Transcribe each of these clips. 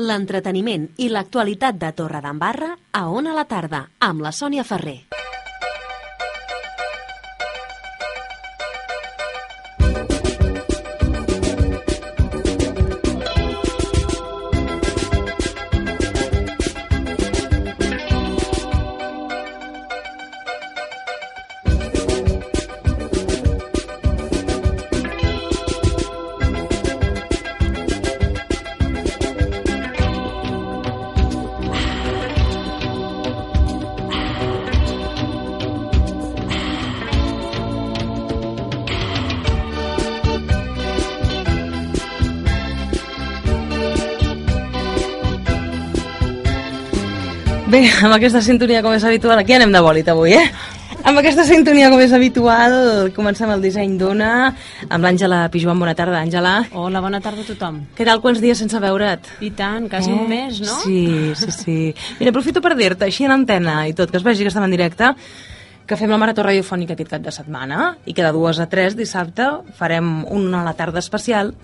L'entreteniment i l'actualitat de Torredembarra a Ona la tarda amb la Sònia Ferrer. Bé, amb aquesta sintonia com és habitual, aquí anem de bòlit avui, eh? Amb aquesta sintonia com és habitual, comencem el disseny d'una amb l'Àngela Pijuan. Bona tarda, Àngela. Hola, bona tarda a tothom. Què tal, quants dies sense veure't? I tant, quasi eh? un mes, no? Sí, sí, sí. Mira, aprofito per dir-te, així en antena i tot, que es vegi que estem en directe, que fem la marató radiofònica aquest cap de setmana i que de dues a tres dissabte farem una a la tarda especial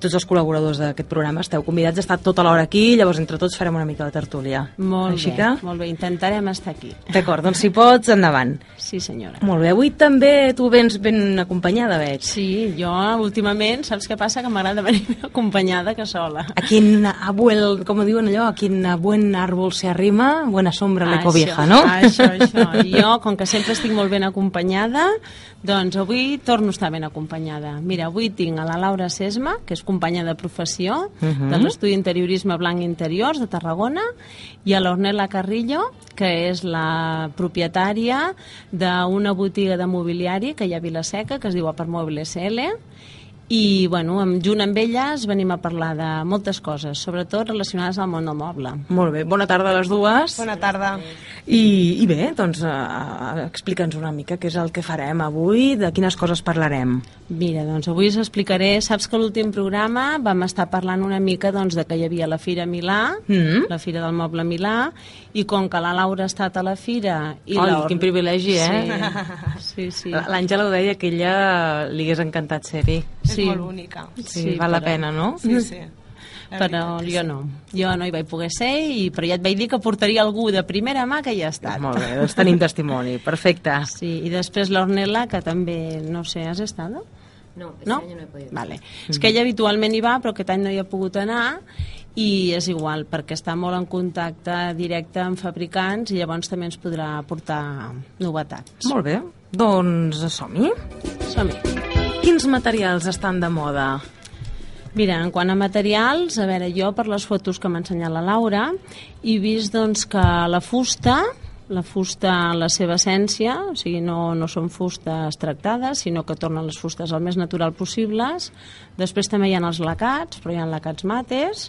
tots els col·laboradors d'aquest programa esteu convidats a estar tota l'hora aquí, llavors entre tots farem una mica de tertúlia. Molt Així bé, que... molt bé, intentarem estar aquí. D'acord, doncs si pots, endavant. Sí, senyora. Molt bé, avui també tu vens ben acompanyada, veig. Sí, jo últimament, saps què passa? Que m'agrada venir acompanyada que sola. A quin abuel, com diuen allò, a quin buen árbol se arrima, buena sombra le cobija, no? Això, això. Jo, com que sempre estic molt ben acompanyada, doncs avui torno a estar ben acompanyada. Mira, avui tinc a la Laura Sesma, que és companya de professió uh Mhm. -huh. de l'Estudi Interiorisme Blanc Interiors de Tarragona, i a l'Ornella Carrillo, que és la propietària d'una botiga de mobiliari que hi ha a Vilaseca, que es diu Aparmobile SL, i bueno, amb, junt amb elles venim a parlar de moltes coses, sobretot relacionades al món del moble. Molt bé, bona tarda a les dues. Bona tarda. I, i bé, doncs uh, explica'ns una mica què és el que farem avui, de quines coses parlarem. Mira, doncs avui us explicaré, saps que l'últim programa vam estar parlant una mica doncs, de que hi havia la Fira Milà, Mm. la Fira del Moble Milà, i com que la Laura ha estat a la Fira... I Ai, la... quin privilegi, eh? Sí, sí. sí. L'Àngela ho deia que ella li hagués encantat ser-hi. És Sí. molt bonica. Sí, Sí, val la però- pena, no? Sí, sí. La Però veritat és jo no, jo no hi vaig poder ser, i, però ja et vaig dir que portaria algú de primera mà que hi ha estat. Molt bé, doncs tenim testimoni, perfecte. Sí, i després l'Ornella, que també, no sé, has estat? No, este No? año no he podido. Vale. És que ella habitualment hi va, però aquest any no hi ha pogut anar i és igual, perquè està molt en contacte directe amb fabricants i llavors també ens podrà aportar novetats. Molt bé, doncs som-hi. Som-hi. Quins materials estan de moda? Mira, en quant a materials, a veure, jo per les fotos que m'ha ensenyat la Laura he vist doncs, que la fusta, la fusta en la seva essència, o sigui, no, no són fustes tractades, sinó que tornen les fustes el més natural possibles. Després també hi ha els lacats, però hi ha lacats mates,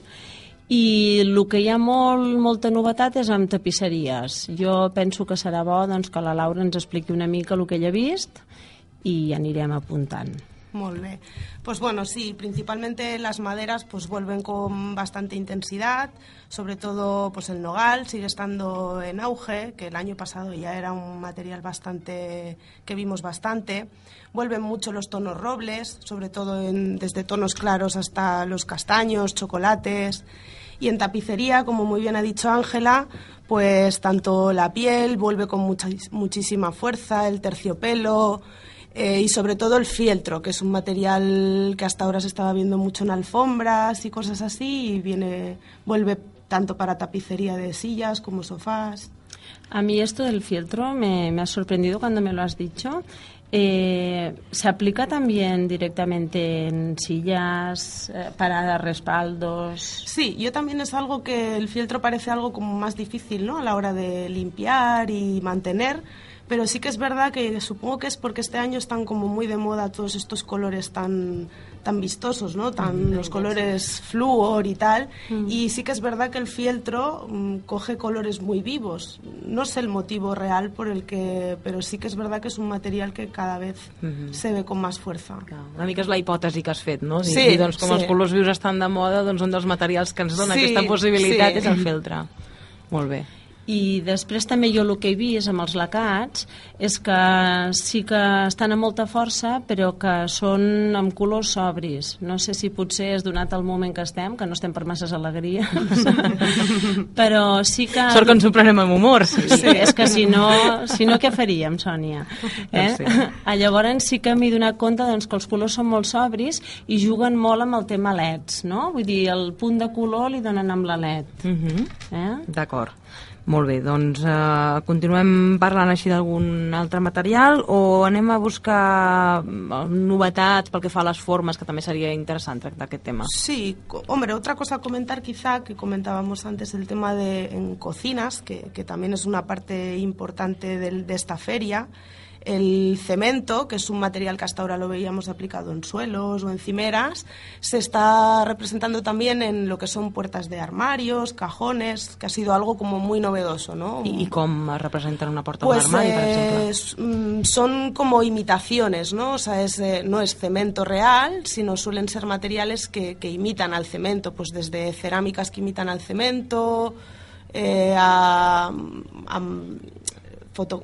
i el que hi ha molt, molta novetat és amb tapisseries. Jo penso que serà bo doncs, que la Laura ens expliqui una mica el que ella ha vist i anirem apuntant. Muy bien. Pues bueno, sí, principalmente las maderas pues vuelven con bastante intensidad, sobre todo pues el nogal sigue estando en auge, que el año pasado ya era un material bastante que vimos bastante. Vuelven mucho los tonos robles, sobre todo en- desde tonos claros hasta los castaños, chocolates. Y en tapicería, como muy bien ha dicho Ángela, pues tanto la piel vuelve con mucha, muchísima fuerza, el terciopelo, eh, y sobre todo el fieltro, que es un material que hasta ahora se estaba viendo mucho en alfombras y cosas así, y viene, vuelve tanto para tapicería de sillas como sofás. A mí esto del fieltro me, me ha sorprendido cuando me lo has dicho. Eh, ¿Se aplica también directamente en sillas eh, para respaldos? Sí, yo también es algo que el fieltro parece algo como más difícil, ¿no? A la hora de limpiar y mantener, pero sí que es verdad que supongo que es porque este año están como muy de moda todos estos colores tan tan vistosos, ¿no? Tan los colores flúor y tal, y sí que es verdad que el fieltro mm, coge colores muy vivos. No sé el motivo real por el que, pero sí que es verdad que es un material que cada vez se ve con más fuerza. Una mica és la hipòtesi que has fet, no? Sí, doncs, com sí. els colors vius estan de moda, doncs un dels materials que ens dona Sí, aquesta possibilitat sí. és el feltre. Molt bé. I després també jo el que he vist amb els lacats és que sí que estan amb molta força però que són amb colors sobris no sé si potser és donat el moment que estem que no estem per masses alegria però sí que sort que ens ho prenem amb humor sí. sí, és que si no, si no què faríem Sònia? Eh? Sí. llavors sí que m'he donat compte doncs, que els colors són molt sobris i juguen molt amb el tema leds no? vull dir, el punt de color li donen amb la led uh mhm. -huh. eh? d'acord molt bé, doncs eh, continuem parlant així d'algun altre material o anem a buscar eh, novetats pel que fa a les formes, que també sería interessant tractar aquest tema. Sí, hombre, otra cosa a comentar quizá, que comentábamos antes el tema de en cocinas, que, que también es una parte importante de, de esta feria, el cemento, que es un material que hasta ahora lo veíamos aplicado en suelos o en cimeras, se está representando también en lo que son puertas de armarios, cajones, que ha sido algo como muy novedoso, ¿no? ¿Y, cómo representan una puerta pues, de armario, por ejemplo? Mm, son como imitaciones, ¿no? O sea, es, eh, no es cemento real, sino suelen ser materiales que, que, imitan al cemento, pues desde cerámicas que imitan al cemento, eh, a, a foto,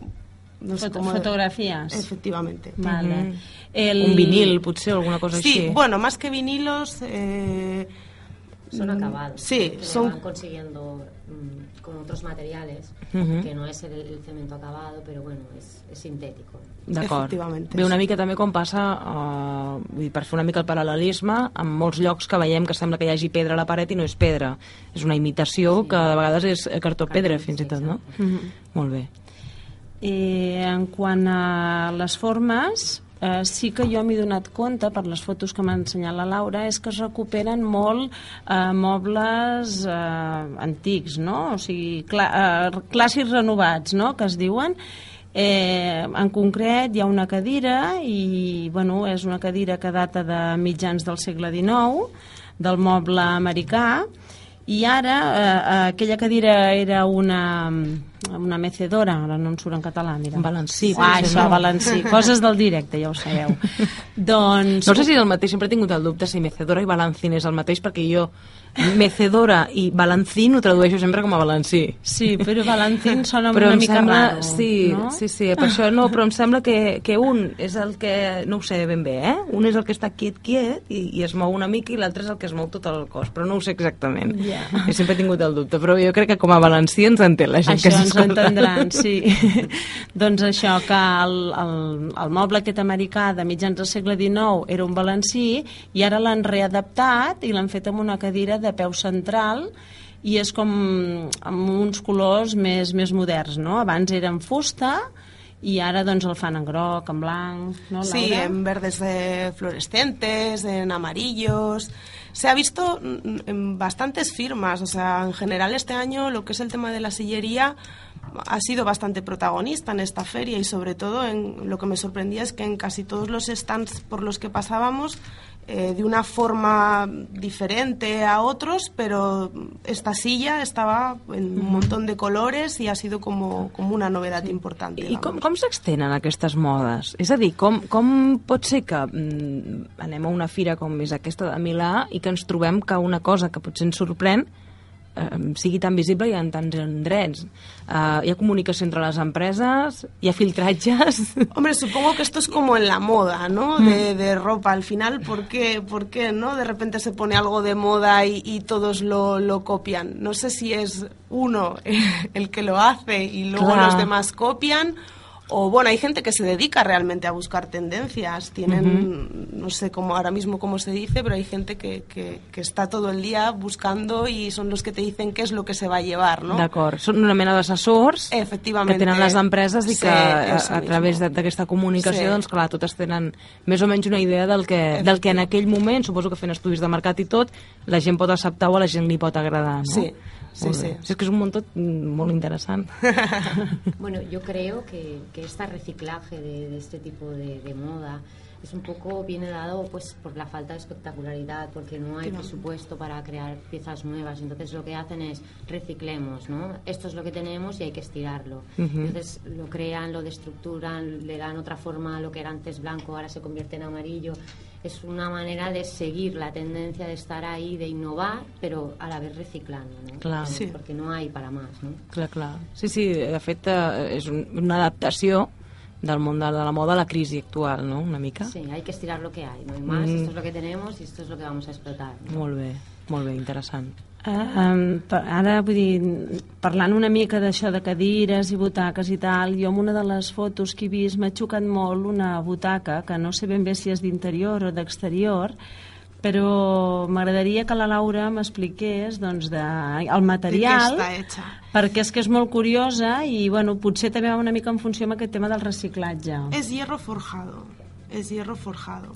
no sé Foto, Fotografías. Efectivamente. Vale. Uh -huh. El... Un vinil, potser, alguna cosa sí, així. Sí, bueno, más que vinilos... Eh, son acabados. Sí, que son... van consiguiendo mm, con otros materiales, uh -huh. que no es el, el, cemento acabado, pero bueno, es, es sintético. D'acord. Ve una mica també com passa, uh, vull dir, per fer una mica el paral·lelisme, en molts llocs que veiem que sembla que hi hagi pedra a la paret i no és pedra. És una imitació sí. que de vegades és cartó-pedra, fins i tot, no? Uh -huh. Molt bé. Eh, en quant a les formes, eh, sí que jo m'he donat compte per les fotos que m'ha ensenyat la Laura és que es recuperen molt eh, mobles eh, antics, no? O sigui, clà, eh, clàssics renovats, no?, que es diuen, Eh, en concret hi ha una cadira i bueno, és una cadira que data de mitjans del segle XIX del moble americà i ara eh, aquella cadira era una, una mecedora, ara no em surt en català, mira. Valencí. Ah, això, no. valencí. Coses del directe, ja ho sabeu. doncs... No sé si és el mateix, sempre he tingut el dubte si mecedora i balancín és el mateix, perquè jo mecedora i balancín ho tradueixo sempre com a balancí. Sí, però balancín sona però una mica sembla, raro, sí, no? Sí, sí, per això no, però em sembla que, que un és el que, no ho sé ben bé, eh? Un és el que està quiet, quiet, i, i es mou una mica, i l'altre és el que es mou tot el cos, però no ho sé exactament. Yeah. He sempre tingut el dubte, però jo crec que com a balancí ens entén la gent això que s'escolta. Això ens entendran, sí. doncs això, que el, el, el moble aquest americà de mitjans del segle XIX era un balancí, i ara l'han readaptat i l'han fet amb una cadira de peu central i és com amb uns colors més, més moderns, no? Abans era en fusta i ara doncs el fan en groc, en blanc, ¿no, Laura? Sí, en verdes de fluorescentes, en amarillos. Se ha visto en bastantes firmas, o sea, en general este año lo que es el tema de la sillería ha sido bastante protagonista en esta feria y sobre todo en lo que me sorprendía es que en casi todos los stands por los que pasábamos eh, de una forma diferente a otros, pero esta silla estaba en un montón de colores i ha sido como, como una novedat important. I com, com s'extenen aquestes modes? És a dir, com, com pot ser que mm, anem a una fira com és aquesta de Milà i que ens trobem que una cosa que potser ens sorprèn eh, sigui tan visible i en tants drets. Uh, hi ha comunicació entre les empreses, hi ha filtratges... Hombre, supongo que esto es como en la moda, ¿no? De, de ropa. Al final, ¿por qué, ¿por qué, no? De repente se pone algo de moda y, y todos lo, lo copian. No sé si es uno el que lo hace y luego claro. los demás copian o bueno, hay gente que se dedica realmente a buscar tendencias, tienen, uh -huh. no sé cómo ahora mismo cómo se dice, pero hay gente que, que, que, está todo el día buscando y son los que te dicen qué es lo que se va a llevar, no? D'acord, són una mena d'assessors que tenen les empreses i sí, que a, a través d'aquesta comunicació, sí. doncs clar, totes tenen més o menys una idea del que, del que en aquell moment, suposo que fent estudis de mercat i tot, la gent pot acceptar o a la gent li pot agradar, no? Sí. Sí, sí. Es que es un montón muy interesante. bueno, yo creo que, que este reciclaje de, de este tipo de, de, moda es un poco viene dado pues por la falta de espectacularidad, porque no hay presupuesto para crear piezas nuevas. Entonces lo que hacen es reciclemos, ¿no? Esto es lo que tenemos y hay que estirarlo. Uh -huh. Entonces lo crean, lo destructuran, le dan otra forma a lo que era antes blanco, ahora se convierte en amarillo es una manera de seguir la tendencia de estar ahí, de innovar, pero a la vez reciclando, ¿no? Clar. Sí. Porque no hay para más, ¿no? Clar, clar. Sí, sí, de fet eh, és un, una adaptació del món de la moda a la crisi actual, no?, una mica. Sí, hay que estirar lo que hay, no hay más, Mm. esto es lo que tenemos y esto es lo que vamos a explotar. ¿no? Molt bé, molt bé, interessant. Um, ara, vull dir, parlant una mica d'això de cadires i butaques i tal, jo amb una de les fotos que he vist m'ha xocat molt una butaca, que no sé ben bé si és d'interior o d'exterior, però m'agradaria que la Laura m'expliqués doncs, de, el material, De perquè és que és molt curiosa i bueno, potser també va una mica en funció amb aquest tema del reciclatge. Es hierro forjado. Es hierro forjado.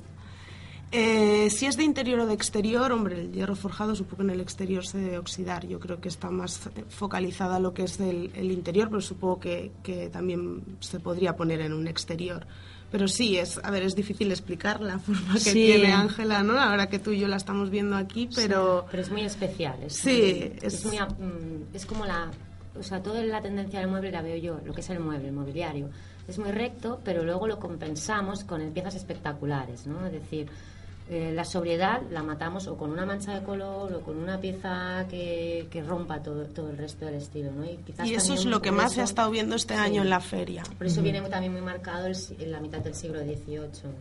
Eh, si es de interior o de exterior, hombre, el hierro forjado supongo que en el exterior se debe oxidar. Yo creo que está más focalizada lo que es el, el interior, pero supongo que, que también se podría poner en un exterior. Pero sí, es, a ver, es difícil explicar la forma que Sí. tiene Ángela, ¿no? Ahora que tú y yo la estamos viendo aquí, pero... Pero es muy especial. Es, Sí, es, es- muy, mm, es como la... O sea, toda la tendencia del mueble la veo yo, lo que es el mueble, el mobiliario. Es muy recto, pero luego lo compensamos con piezas espectaculares, ¿no? Es decir, eh, la sobriedad la matamos o con una mancha de color o con una pieza que, que rompa todo, todo el resto del estilo, ¿no? Y, quizás Y eso es lo que más se ha eso- estado viendo este Sí. año en la feria. Por eso viene también muy marcado el en la mitad del siglo XVIII.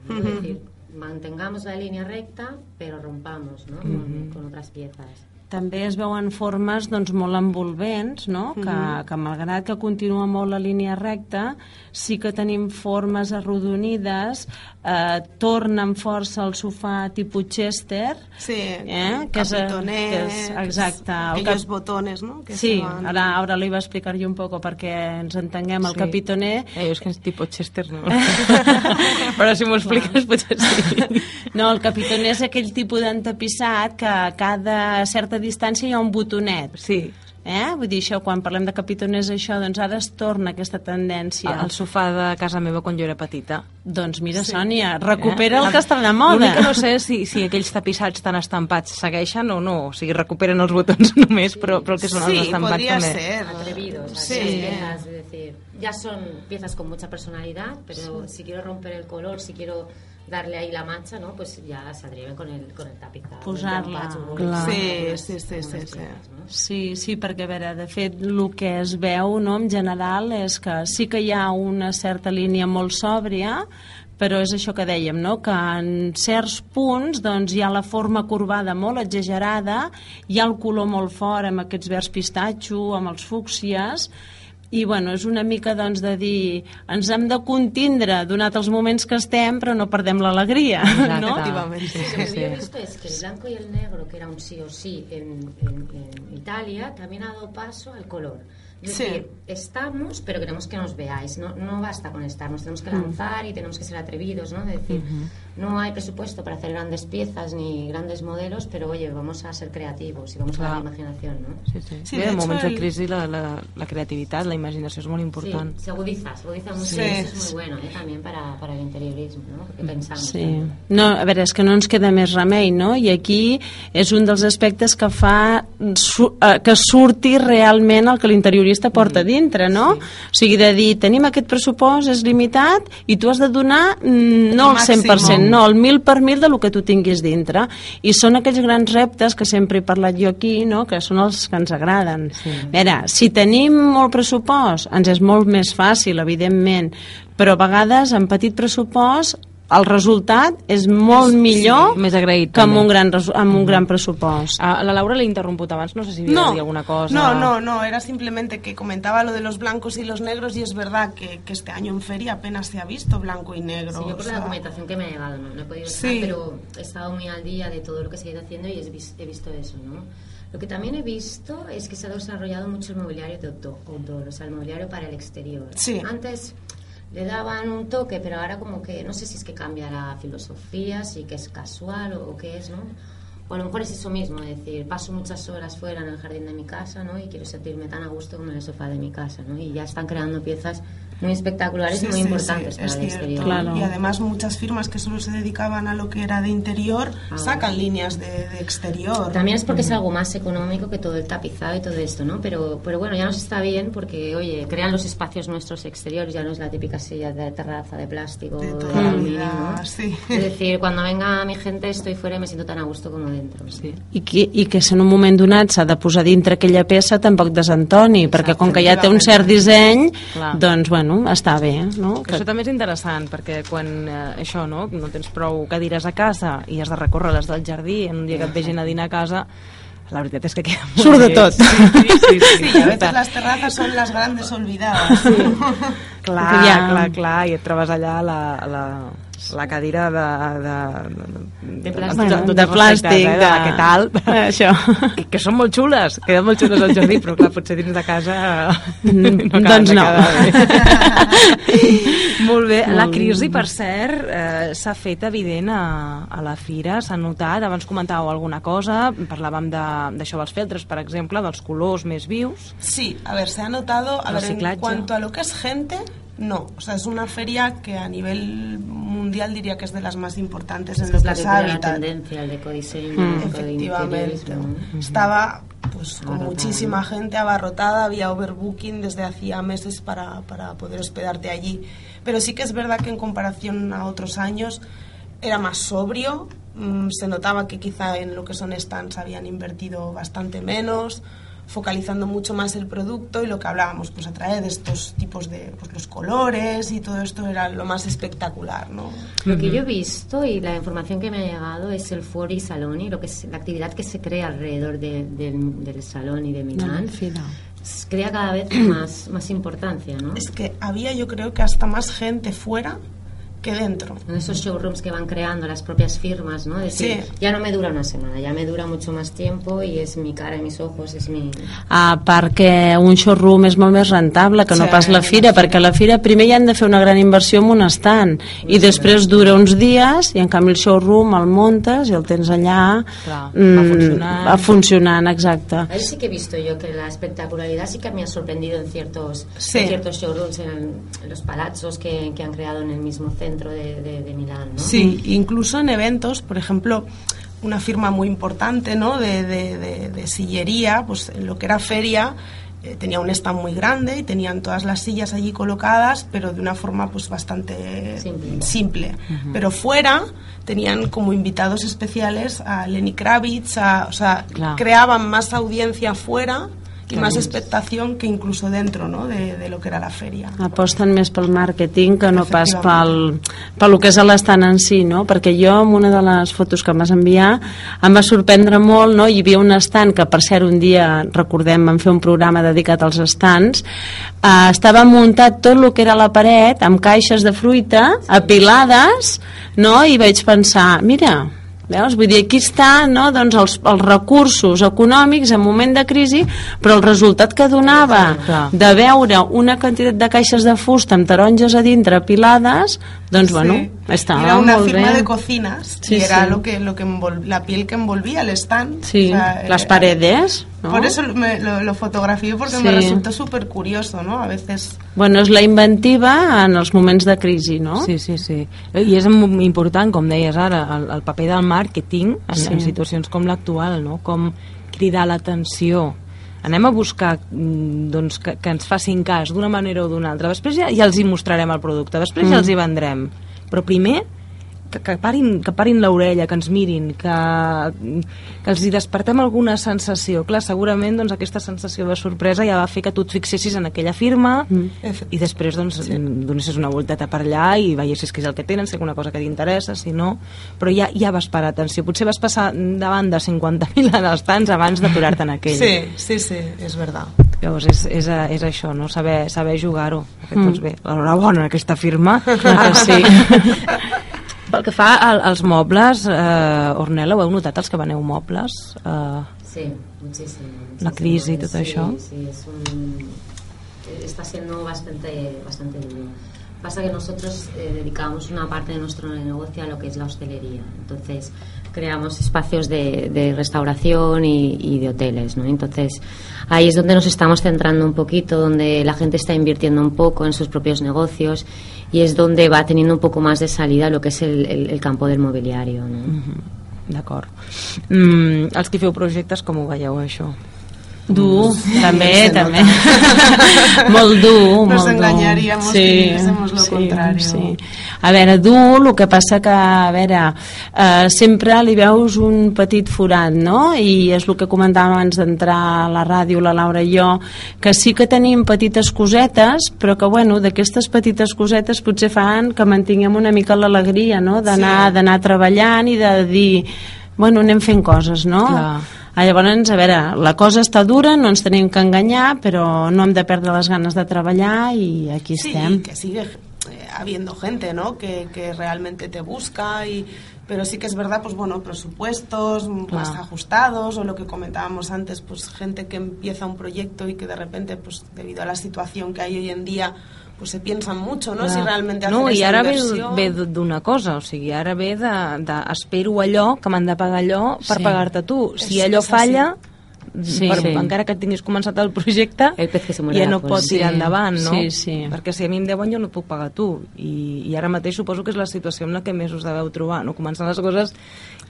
¿no? Ujú. Es decir, mantengamos la línea recta, pero rompamos ¿no? con, con otras piezas. També es veuen formes doncs, molt envolvents, no? que, que malgrat que continua molt la línia recta, sí que tenim formes arrodonides, eh, tornen força el sofà tipus Chester, Sí, Eh, que és, eh, capitoné, que és- exacte, el aquellos cap- botones, ¿no? Que Sí, van- ara, ara li va explicar jo un poco perquè ens entenguem. El Sí. capitoner Eh, jo és que és tipus Chester, no? Però si m'ho expliques potser sí. No, el capitoner és aquell tipus d'entapissat que a cada certa distància hi ha un botonet. Sí, Eh? Vull dir, això, quan parlem de capitoners, això, doncs ara es torna aquesta tendència. el sofà de casa meva quan jo era petita. Doncs mira, sí. Sònia, recupera el que està de moda. Eh? L'únic que no sé si, si aquells tapissats tan estampats segueixen o no. O sigui, recuperen els botons només, però, però el que són els Sí, estampats podría també. ser. Atrevidos, Sí. piezas, es decir, ya son piezas con mucha personalidad, pero si quiero romper el color, si quiero darle ahí la mancha, ¿no? Pues ya se atreven con el, con el tapizado. Posar-la, clar. Sí, sí, sí, sí, sí. ¿no? Sí, sí, perquè a veure, de fet, el que es veu no, en general és que sí que hi ha una certa línia molt sòbria, però és això que dèiem, no? que en certs punts doncs, hi ha la forma corbada molt exagerada, hi ha el color molt fort amb aquests verds pistatxo, amb els fúcsies, i bueno, és una mica doncs, de dir ens hem de contindre donat els moments que estem però no perdem l'alegria Exacte. no? Sí, Lo sí, que sí. visto es que el blanco y el negro, que era un sí o sí en, en- en Italia, también ha dado paso al color. Es Sí. decir, estamos, pero queremos que nos veáis. No, no basta con estar, nos tenemos que lanzar y tenemos que ser atrevidos, ¿no? Es decir, no hay presupuesto para hacer grandes piezas ni grandes modelos, pero oye, vamos a ser creativos y vamos a Clar. la imaginación, ¿no? Sí, sí. Sí, Bé, de en moments de el- crisi la, la, la creativitat, la imaginació és molt important. Sí, se agudiza, se agudiza mucho Sí. y eso es muy bueno ¿eh? también para, para el interiorismo, ¿no? Porque pensamos. Sí. No, a veure, és que no ens queda més remei, no? I aquí és un dels aspectes que fa su eh, que surti realment el que l'interiorista porta dintre, no? O sigui, de dir, tenim aquest pressupost, és limitat, i tu has de donar mm, no el Màxim. 100%, no, el mil per mil de lo que tu tinguis dintre. I són aquells grans reptes que sempre he parlat jo aquí, no? que són els que ens agraden. Sí. A veure, si tenim molt pressupost, ens és molt més fàcil, evidentment, però a vegades amb petit pressupost el resultat és molt millor més agraït, que amb també. un gran, amb un gran pressupost. A la Laura l'he interromput abans, no sé si havia de dir alguna cosa. No, no, no, era simplemente que comentaba lo de los blancos y los negros y es verdad que, que este año en feria apenas se ha visto blanco y negro. Sí, yo o por sea, la documentación que me ha llegado no, no he podido Sí. estar, pero he estado muy al día de todo lo que se ha ido haciendo y he, vis- he visto eso, ¿no? Lo que también he visto es que se ha desarrollado mucho el mobiliario de auto- outdoor, o sea, el mobiliario para el exterior. Sí. Antes le daban un toque, pero ahora como que no sé si es que cambia la filosofía, si que es casual o, qué es, ¿no? O a lo mejor es eso mismo, decir, paso muchas horas fuera en el jardín de mi casa, ¿no? Y quiero sentirme tan a gusto como en el sofá de mi casa, ¿no? Y ya están creando piezas muy espectaculares Sí, y muy sí, importantes sí, para es el cierto. exterior. Claro. Y además muchas firmas que solo se dedicaban a lo que era de interior Ah. sacan líneas de, de exterior. También es porque es algo más económico que todo el tapizado y todo esto, ¿no? Pero, pero bueno, ya nos está bien porque, oye, crean los espacios nuestros exteriores, ya no es la típica silla de terraza de plástico, De de, toda la aluminio, vida, ¿no? sí. Es decir, cuando venga mi gente estoy fuera y me siento tan a gusto como dentro. Sí. I que, i que si en un moment donat s'ha de posar dintre aquella peça tampoc desentoni, perquè com que ja té un cert disseny, Clar. doncs bueno, està bé, no? Que això també és interessant, perquè quan eh, això, no, no tens prou cadires a casa i has de recórrer les del jardí en un dia que et vegin a dinar a casa, la veritat és que queda molt Surt de tot. Sí, sí, sí, sí, Sí, a veces las terrazas son las grandes olvidadas. Clar, Ja. clar, clar, i et trobes allà la, la, la cadira de... De, De plàstic. Bueno, de de plàstic, plàstic, de, de- que tal. Això. Que, que són molt xules, queden molt xules al jardí, però clar, potser dins de casa Mm, acaben doncs de no. quedar bé. molt bé. La crisi, per cert, eh, s'ha fet evident a, a la fira, s'ha notat, abans comentàveu alguna cosa, parlàvem de- d'això dels feltres, per exemple, dels colors més vius. Sí, a ver, se ha notado, a ver, en cuanto a lo que es gente, no. O sea, es una feria que a nivel mundial diría que es de las más importantes en Es lo que es que crea la tendencia, el ecodiseño, Mm. el Efectivamente. ecointeriorismo, ¿no? Estaba pues con Abarrotada, muchísima gente abarrotada, había overbooking desde hacía meses para, para poder hospedarte allí. Pero sí que es verdad que en comparación a otros años era más sobrio, mm, se notaba que quizá en lo que son stands habían invertido bastante menos, focalizando mucho más el producto y lo que hablábamos, pues a través de estos tipos de pues, los colores y todo esto era lo más espectacular, ¿no? Lo que yo he visto y la información que me ha llegado es el Fori Saloni, lo que es la actividad que se crea alrededor de- del, del salón y de Milán. s- Crea cada vez más, más importancia, ¿no? Es que había yo creo que hasta más gente fuera que dentro. En esos showrooms que van creando las propias firmas, ¿no? Decir, Sí. ya no me dura una semana, ya me dura mucho más tiempo y es mi cara y mis ojos, es mi... Ah, perquè un showroom és molt més rentable que no Sí, pas la fira, perquè a la fira primer hi han de fer una gran inversió en un estant i després dura uns dies i en canvi el showroom el montes i el tens allà Clar, mm, va funcionant. va funcionant, exacte Ahí sí que he visto yo que la espectacularidad sí que me ha sorprendido en ciertos, Sí. en ciertos showrooms, en, en los palazzos que, que han creado en el mismo centro de, de- de Milán, ¿no? Sí, incluso en eventos, por ejemplo, una firma muy importante ¿no? de, de- de- de sillería, pues en lo que era feria, eh, tenía un stand muy grande y tenían todas las sillas allí colocadas, pero de una forma pues bastante Simple. simple. Pero fuera tenían como invitados especiales a Lenny Kravitz, a- o sea, Claro. creaban más audiencia fuera y más expectación que incluso dentro ¿no? de, de lo que era la feria. aposten més pel màrqueting que no pas pel, pel que és l'estant en si, no? Perquè jo, en una de les fotos que em vas enviar, em va sorprendre molt, no? Hi havia un estant que, per cert, un dia, recordem, vam fer un programa dedicat als estants, eh, estava muntat tot el que era la paret amb caixes de fruita apilades, no? I vaig pensar, mira, Veus? Vull dir, aquí està no? doncs els, els recursos econòmics en moment de crisi, però el resultat que donava Clar. de veure una quantitat de caixes de fusta amb taronges a dintre apilades, doncs, bueno, estava era una molt firma bé. de cocinas Sí, y era sí. lo que lo que envol- la piel que envolvía el stand Sí, O sea, las era- paredes, ¿no? por eso me- lo, lo fotografié porque me Sí. resultó súper curioso no a veces Bueno, és la inventiva en els moments de crisi, no? Sí, sí, sí. I és important, com deies ara, el, el paper del màrqueting en, Sí. en situacions com l'actual, no? Com cridar l'atenció. Anem a buscar mm, doncs, que, que ens facin cas d'una manera o d'una altra. Després ja, ja els hi mostrarem el producte, després mm. ja els hi vendrem. Però primer que, parin, que parin l'orella, que ens mirin, que, que els hi despertem alguna sensació. Clar, segurament doncs, aquesta sensació de sorpresa ja va fer que tu et fixessis en aquella firma Efe- i després doncs, sí. donessis una volteta per allà i veiessis què és el que tenen, si alguna cosa que t'interessa, si no... Però ja, ja vas parar atenció. Potser vas passar davant de 50.000 en els tants abans d'aturar-te en aquell. sí sí sí es verdad Llavors és, és, és això, no? saber, saber jugar-ho. Mm. Doncs bé, enhorabona aquesta firma. Clar que sí. Pel que fa al, als mobles, eh, Ornella, ho heu notat, els que veneu mobles? Eh, Sí, muchísimo. La crisis y todo Sí, eso. Sí, es un, está siendo bastante, bastante duro. Pasa que nosotros eh, dedicamos una parte de nuestro negocio a lo que es la hostelería. Entonces, creamos espacios de, de restauración y, y de hoteles, ¿no? Entonces, ahí es donde nos estamos centrando un poquito, donde la gente está invirtiendo un poco en sus propios negocios y es donde va teniendo un poco más de salida lo que es el, campo del mobiliario, ¿no? D'acord. Mm, els que feu projectes, com ho veieu? Dur, també, se també. nota. molt dur, Nos molt dur. engañaríamos si dijésemos lo contrario. Sí. A veure, dur, el que passa que, a veure, eh, sempre li veus un petit forat, no? I és el que comentàvem abans d'entrar a la ràdio, la Laura i jo, que sí que tenim petites cosetes, però que, bueno, d'aquestes petites cosetes potser fan que mantinguem una mica l'alegria, no? D'anar Sí. d'anar treballant i de dir, bueno, anem fent coses, no? Clar. Ah, llavors, a veure, la cosa està dura, no ens tenim que enganyar, però no hem de perdre les ganes de treballar i aquí Sí, estem. que sigue eh, habiendo gente, ¿no? Que, que realmente te busca y pero sí que es verdad, pues bueno, presupuestos más Claro. ajustados o lo que comentábamos antes, pues gente que empieza un proyecto y que de repente, pues debido a la situación que hay hoy en día, pues se piensan mucho, ¿no? Si realmente hacer no, i ara ve, inversión. ve d'una cosa, o sigui, ara ve de, de espero allò, que m'han de pagar allò per Sí. pagar-te tu. Si És- allò és falla, Sí. Per, Sí. encara que tinguis començat el projecte, El pez que se ja no cola. pot tirar Sí, endavant, no? sí, sí. Perquè si a mi em deuen jo no puc pagar tu. I, I ara mateix suposo que és la situació en la que més us deveu trobar, no? Començar les coses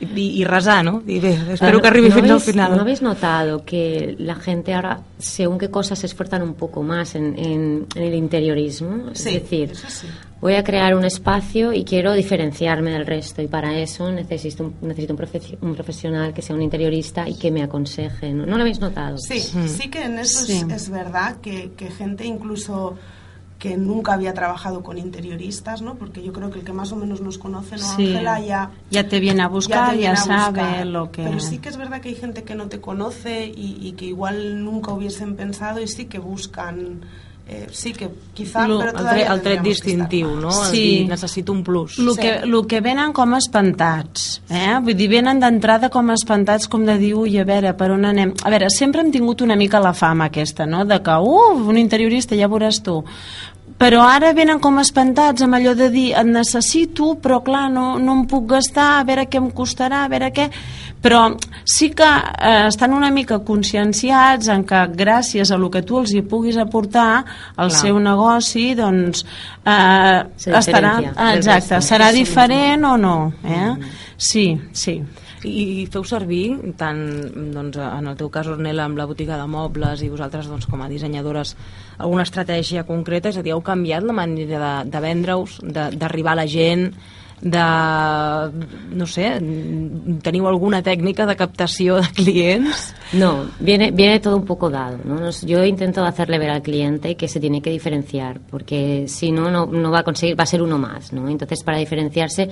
i, i, resar, no? I bé, espero que arribi ¿No fins al habéis- final. ¿No habéis notado que la gente ahora, según qué cosas, se esfuerzan un poco más en, en- en el interiorismo? Sí, es decir, sí. Voy a crear un espacio y quiero diferenciarme del resto y para eso necesito un, necesito un, profe- un profesional que sea un interiorista y que me aconseje. ¿No, ¿No lo habéis notado? Sí, sí que en eso Sí. es, es verdad que, que gente incluso que nunca había trabajado con interioristas, ¿no? Porque yo creo que el que más o menos nos conoce, ¿no? Sí. Ángela, ya, Ya te viene a buscar, ya, viene a sabe buscar. lo que... Pero sí que es verdad que hay gente que no te conoce y, y que igual nunca hubiesen pensado y sí que buscan, eh, sí que quizá, Lo- pero el, tret, el tret distintiu, no? El Sí. dir, necessito un plus. El Sí. que, el que venen com espantats, eh? Vull dir, venen d'entrada com espantats, com de dir, ui, a veure, per on anem? A veure, sempre hem tingut una mica la fama aquesta, no?, de que, uf, un interiorista, ja veuràs tu. Però ara venen com espantats amb allò de dir, et necessito, però clar, no, no em puc gastar, a veure què em costarà, a veure què... Però sí que eh, estan una mica conscienciats en que gràcies a el que tu els hi puguis aportar al Clar. seu negoci, doncs eh, estarà... Exacte, serà diferent o no, eh? Sí, sí. I, feu servir tant doncs, en el teu cas Ornella amb la botiga de mobles i vosaltres doncs, com a dissenyadores alguna estratègia concreta, és a dir, heu canviat la manera de, de vendre-us, d'arribar a la gent de, no sé, teniu alguna tècnica de captació de clients? No, viene, viene todo un poco dado. ¿no? Yo intento hacerle ver al cliente que se tiene que diferenciar, porque si no, no, no va a conseguir, va a ser uno más. ¿no? Entonces, para diferenciarse,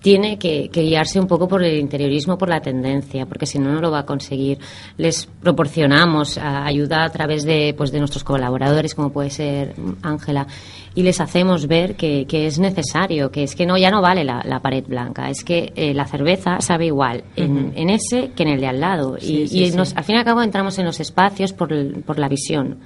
tiene que, que guiarse un poco por el interiorismo, por la tendencia, porque si no, no lo va a conseguir. Les proporcionamos ayuda a través de, pues, de nuestros colaboradores, como puede ser Ángela, y les hacemos ver que, que es necesario, que es que no ya no vale la, la pared blanca, es que eh, la cerveza sabe igual en, en ese que en el de al lado. Sí, y sí, y sí. nos- al fin y al cabo entramos en los espacios por, el- por la visión.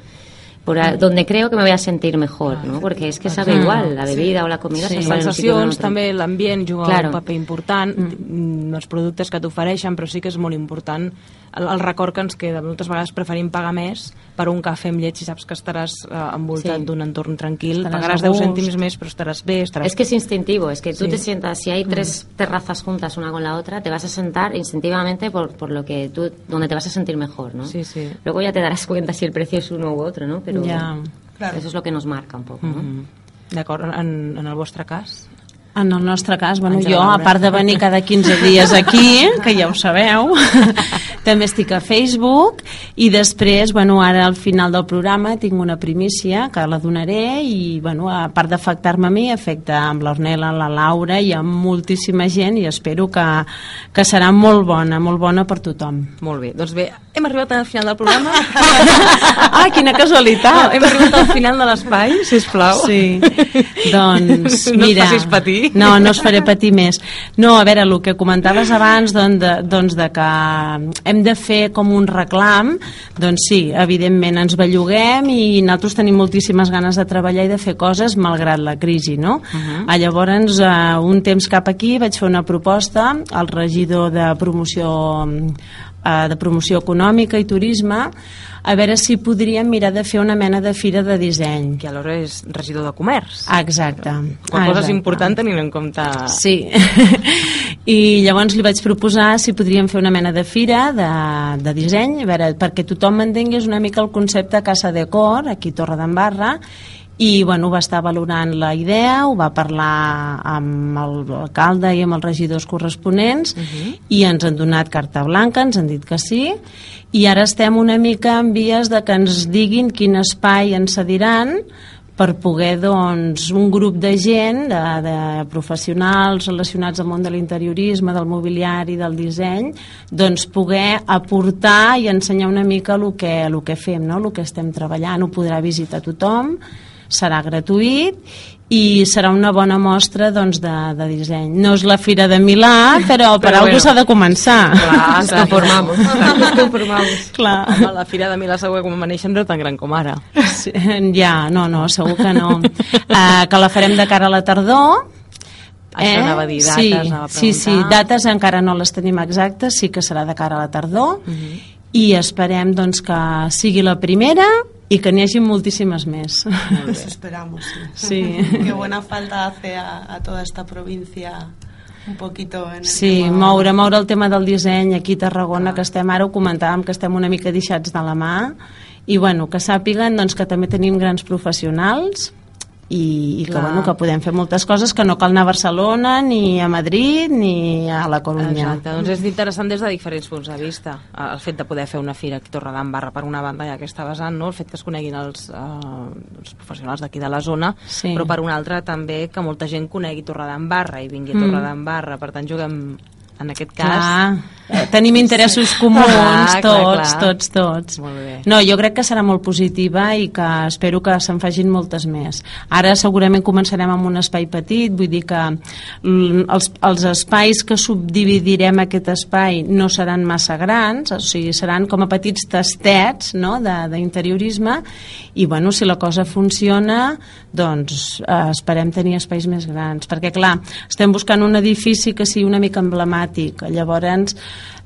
Por a- donde creo que me voy a sentir mejor, ¿no? Porque es que sabe igual, la bebida o la comida Sí. sabe Sensacions, també l'ambient juga Claro. un paper important, mm. els productes que t'ofereixen, però sí que és molt important el, el record que ens queda. Moltes vegades preferim pagar més per un cafè amb llet si saps que estaràs eh, envoltat Sí. d'un entorn tranquil. Estaràs Pagaràs a 10 gust. cèntims més, però estaràs bé, estaràs... Es que es instintivo, es que tú Sí. te sientas, si hay tres terrazas juntas una con la otra, te vas a sentar instintivamente por, por lo que tú, donde te vas a sentir mejor, ¿no? Sí, sí. Luego ya te darás cuenta si el precio es uno u otro, ¿no? Pero Ja. Claro. eso es lo que nos marca un poco, ¿no? Mm. D'acord, en, en el vostre cas? En el nostre cas, bueno, jo, a part de venir cada 15 dies aquí, que ja ho sabeu, també estic a Facebook i després, bueno, ara al final del programa tinc una primícia que la donaré i, bueno, a part d'afectar-me a mi, afecta amb l'Ornella, la Laura i amb moltíssima gent i espero que, que serà molt bona, molt bona per tothom. Molt bé, doncs bé, hem arribat al final del programa. Ah, quina casualitat! hem arribat al final de l'espai, sisplau. Sí, doncs No et mira... facis patir. No, no us faré patir més. No, a veure, el que comentaves abans doncs de, doncs de que hem de fer com un reclam, doncs sí, evidentment ens belluguem i nosaltres tenim moltíssimes ganes de treballar i de fer coses malgrat la crisi, no? Uh -huh. ah, llavors, eh, un temps cap aquí vaig fer una proposta al regidor de promoció eh, de promoció econòmica i turisme a veure si podríem mirar de fer una mena de fira de disseny. Que alhora és regidor de comerç. Exacte. Qual cosa és important tenint en compte... Sí. I llavors li vaig proposar si podríem fer una mena de fira de, de disseny, a veure, perquè tothom entengués una mica el concepte Casa Decor, aquí a Torre d'Embarra, i bueno, va estar valorant la idea, ho va parlar amb l'alcalde i amb els regidors corresponents uh -huh. i ens han donat carta blanca, ens han dit que sí i ara estem una mica en vies de que ens diguin quin espai ens cediran per poder doncs, un grup de gent, de, de professionals relacionats al món de l'interiorisme, del mobiliari, del disseny, doncs poder aportar i ensenyar una mica el que, el que fem, no? el que estem treballant, ho podrà visitar tothom, serà gratuït i serà una bona mostra doncs, de, de disseny. No és la Fira de Milà, però per Però alguna bueno. s'ha de començar. Clar, Nos conformamos. Nos conformamos. Clar. Home, la Fira de Milà segur que va néixer no tan gran com ara. Sí, ja, no, no, segur que no. Uh, que la farem de cara a la tardor, Això anava a dir, dates, sí, anava a sí, sí, preguntar. dates encara no les tenim exactes, sí que serà de cara a la tardor Mhm. i esperem doncs, que sigui la primera i que n'hi hagi moltíssimes més. Eso esperamos, sí. Sí. Qué buena falta hace a, a toda esta provincia un poquito en el Sí, tema- moure, moure el tema del disseny aquí a Tarragona, que estem ara, ho comentàvem, que estem una mica deixats de la mà, i bueno, que sàpiguen doncs, que també tenim grans professionals i, i que, Clar. bueno, que podem fer moltes coses que no cal anar a Barcelona, ni a Madrid, ni a la Corunya. Exacte, doncs és interessant des de diferents punts de vista. El fet de poder fer una fira aquí a Torredembarra per una banda, ja que està vessant, no? el fet que es coneguin els, eh, els professionals d'aquí de la zona, Sí. però per una altra també que molta gent conegui Torredembarra i vingui a Mm. Torredembarra, per tant juguem en aquest cas... Clar, eh, tenim interessos comuns, Clar, clar, tots, clar. tots, tots. Molt bé. No, jo crec que serà molt positiva i que espero que se'n facin moltes més. Ara segurament començarem amb un espai petit, vull dir que els, els espais que subdividirem aquest espai no seran massa grans, o sigui, seran com a petits tastets no? de- d'interiorisme i bueno, si la cosa funciona doncs eh, esperem tenir espais més grans perquè clar, estem buscant un edifici que sigui una mica emblemàtic llavors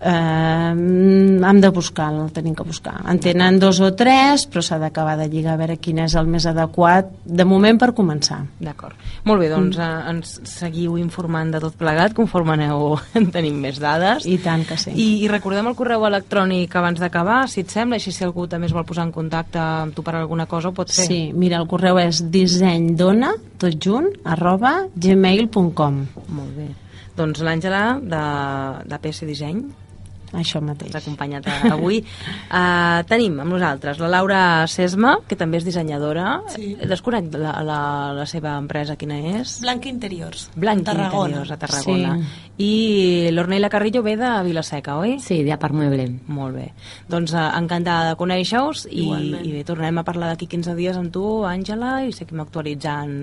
eh, hem de buscar, el tenim que buscar en tenen dos o tres però s'ha d'acabar de lligar a veure quin és el més adequat de moment per començar D'acord. Molt bé, doncs eh, ens seguiu informant de tot plegat conforme aneu tenim més dades. i tant que sí I, I recordem el correu electrònic abans d'acabar, si et sembla, així si algú també es vol posar en contacte amb tu per alguna cosa ho pot fer. Sí, mira, el correu és dissenydona, tot junt, arroba gmail.com Molt bé. Doncs l'Àngela de, de PS Disseny això mateix. ens acompanyat avui. Uh, tenim amb nosaltres la Laura Sesma, que també és dissenyadora. Sí. Desconec la, la, la seva empresa, quina és? Blanc Interiors. Blanc Tarragona. Interiors, a Tarragona. I l'Ornella Carrillo ve de Vilaseca, oi? Sí, de Parc Mueble. Molt bé. Doncs uh, encantada de conèixer-vos i, Igualment. i bé, tornarem a parlar d'aquí 15 dies amb tu, Àngela, i seguim actualitzant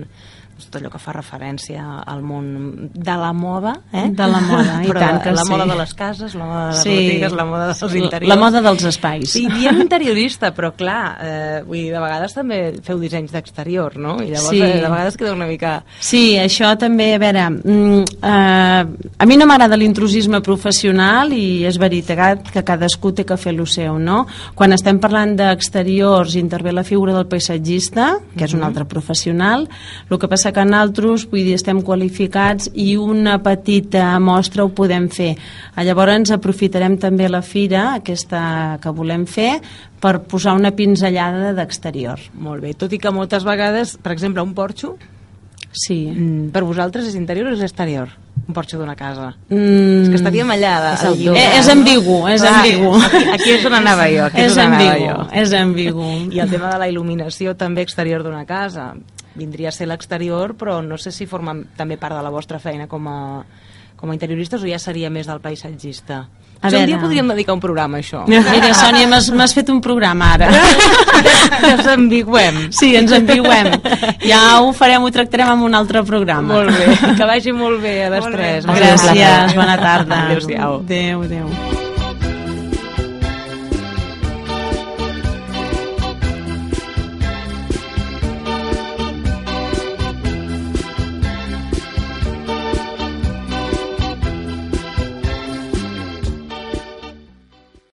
tot allò que fa referència al món de la moda, eh? De la moda, i Però tant que la sí. moda de les cases, la moda de les Sí. botigues, la moda dels interiors. La moda dels espais. Sí, diem interiorista, però clar, eh, vull dir, de vegades també feu dissenys d'exterior, no? I llavors Sí. eh, de vegades queda una mica... Sí, això també, a veure, mm, eh, a mi no m'agrada l'intrusisme professional i és veritat que cadascú té que fer lo seu, no? Quan estem parlant d'exteriors intervé la figura del paisatgista, que és un altre professional, el que passa que nosaltres, vull dir, estem qualificats i una petita mostra ho podem fer. Ah, Llavors aprofitarem també la fira, aquesta que volem fer, per posar una pinzellada d'exterior. Molt bé, tot i que moltes vegades, per exemple, un porxo, Sí. mm, per vosaltres és interior o és exterior? Un porxo d'una casa. Mm. És que estaríem allà... De, És el al- Eh, és ambigu, és Clar, ambigu. Aquí, aquí és on anava jo. Aquí és, És ambigu, jo. és ambigu. I el tema de la il·luminació també exterior d'una casa. Vindria a ser l'exterior, però no sé si forma també part de la vostra feina com a, com a interioristes o ja seria més del paisatgista. A Si un veure. dia podríem dedicar un programa a això. Mira, Sònia, m'has fet un programa ara. ens ambigüem. Sí, ens enviuem. Ja ho farem, ho tractarem en un altre programa. Molt bé, que vagi molt bé a les Molt bé. tres. Molt Gràcies, bona tarda. Adéu-siau. Adéu, adéu.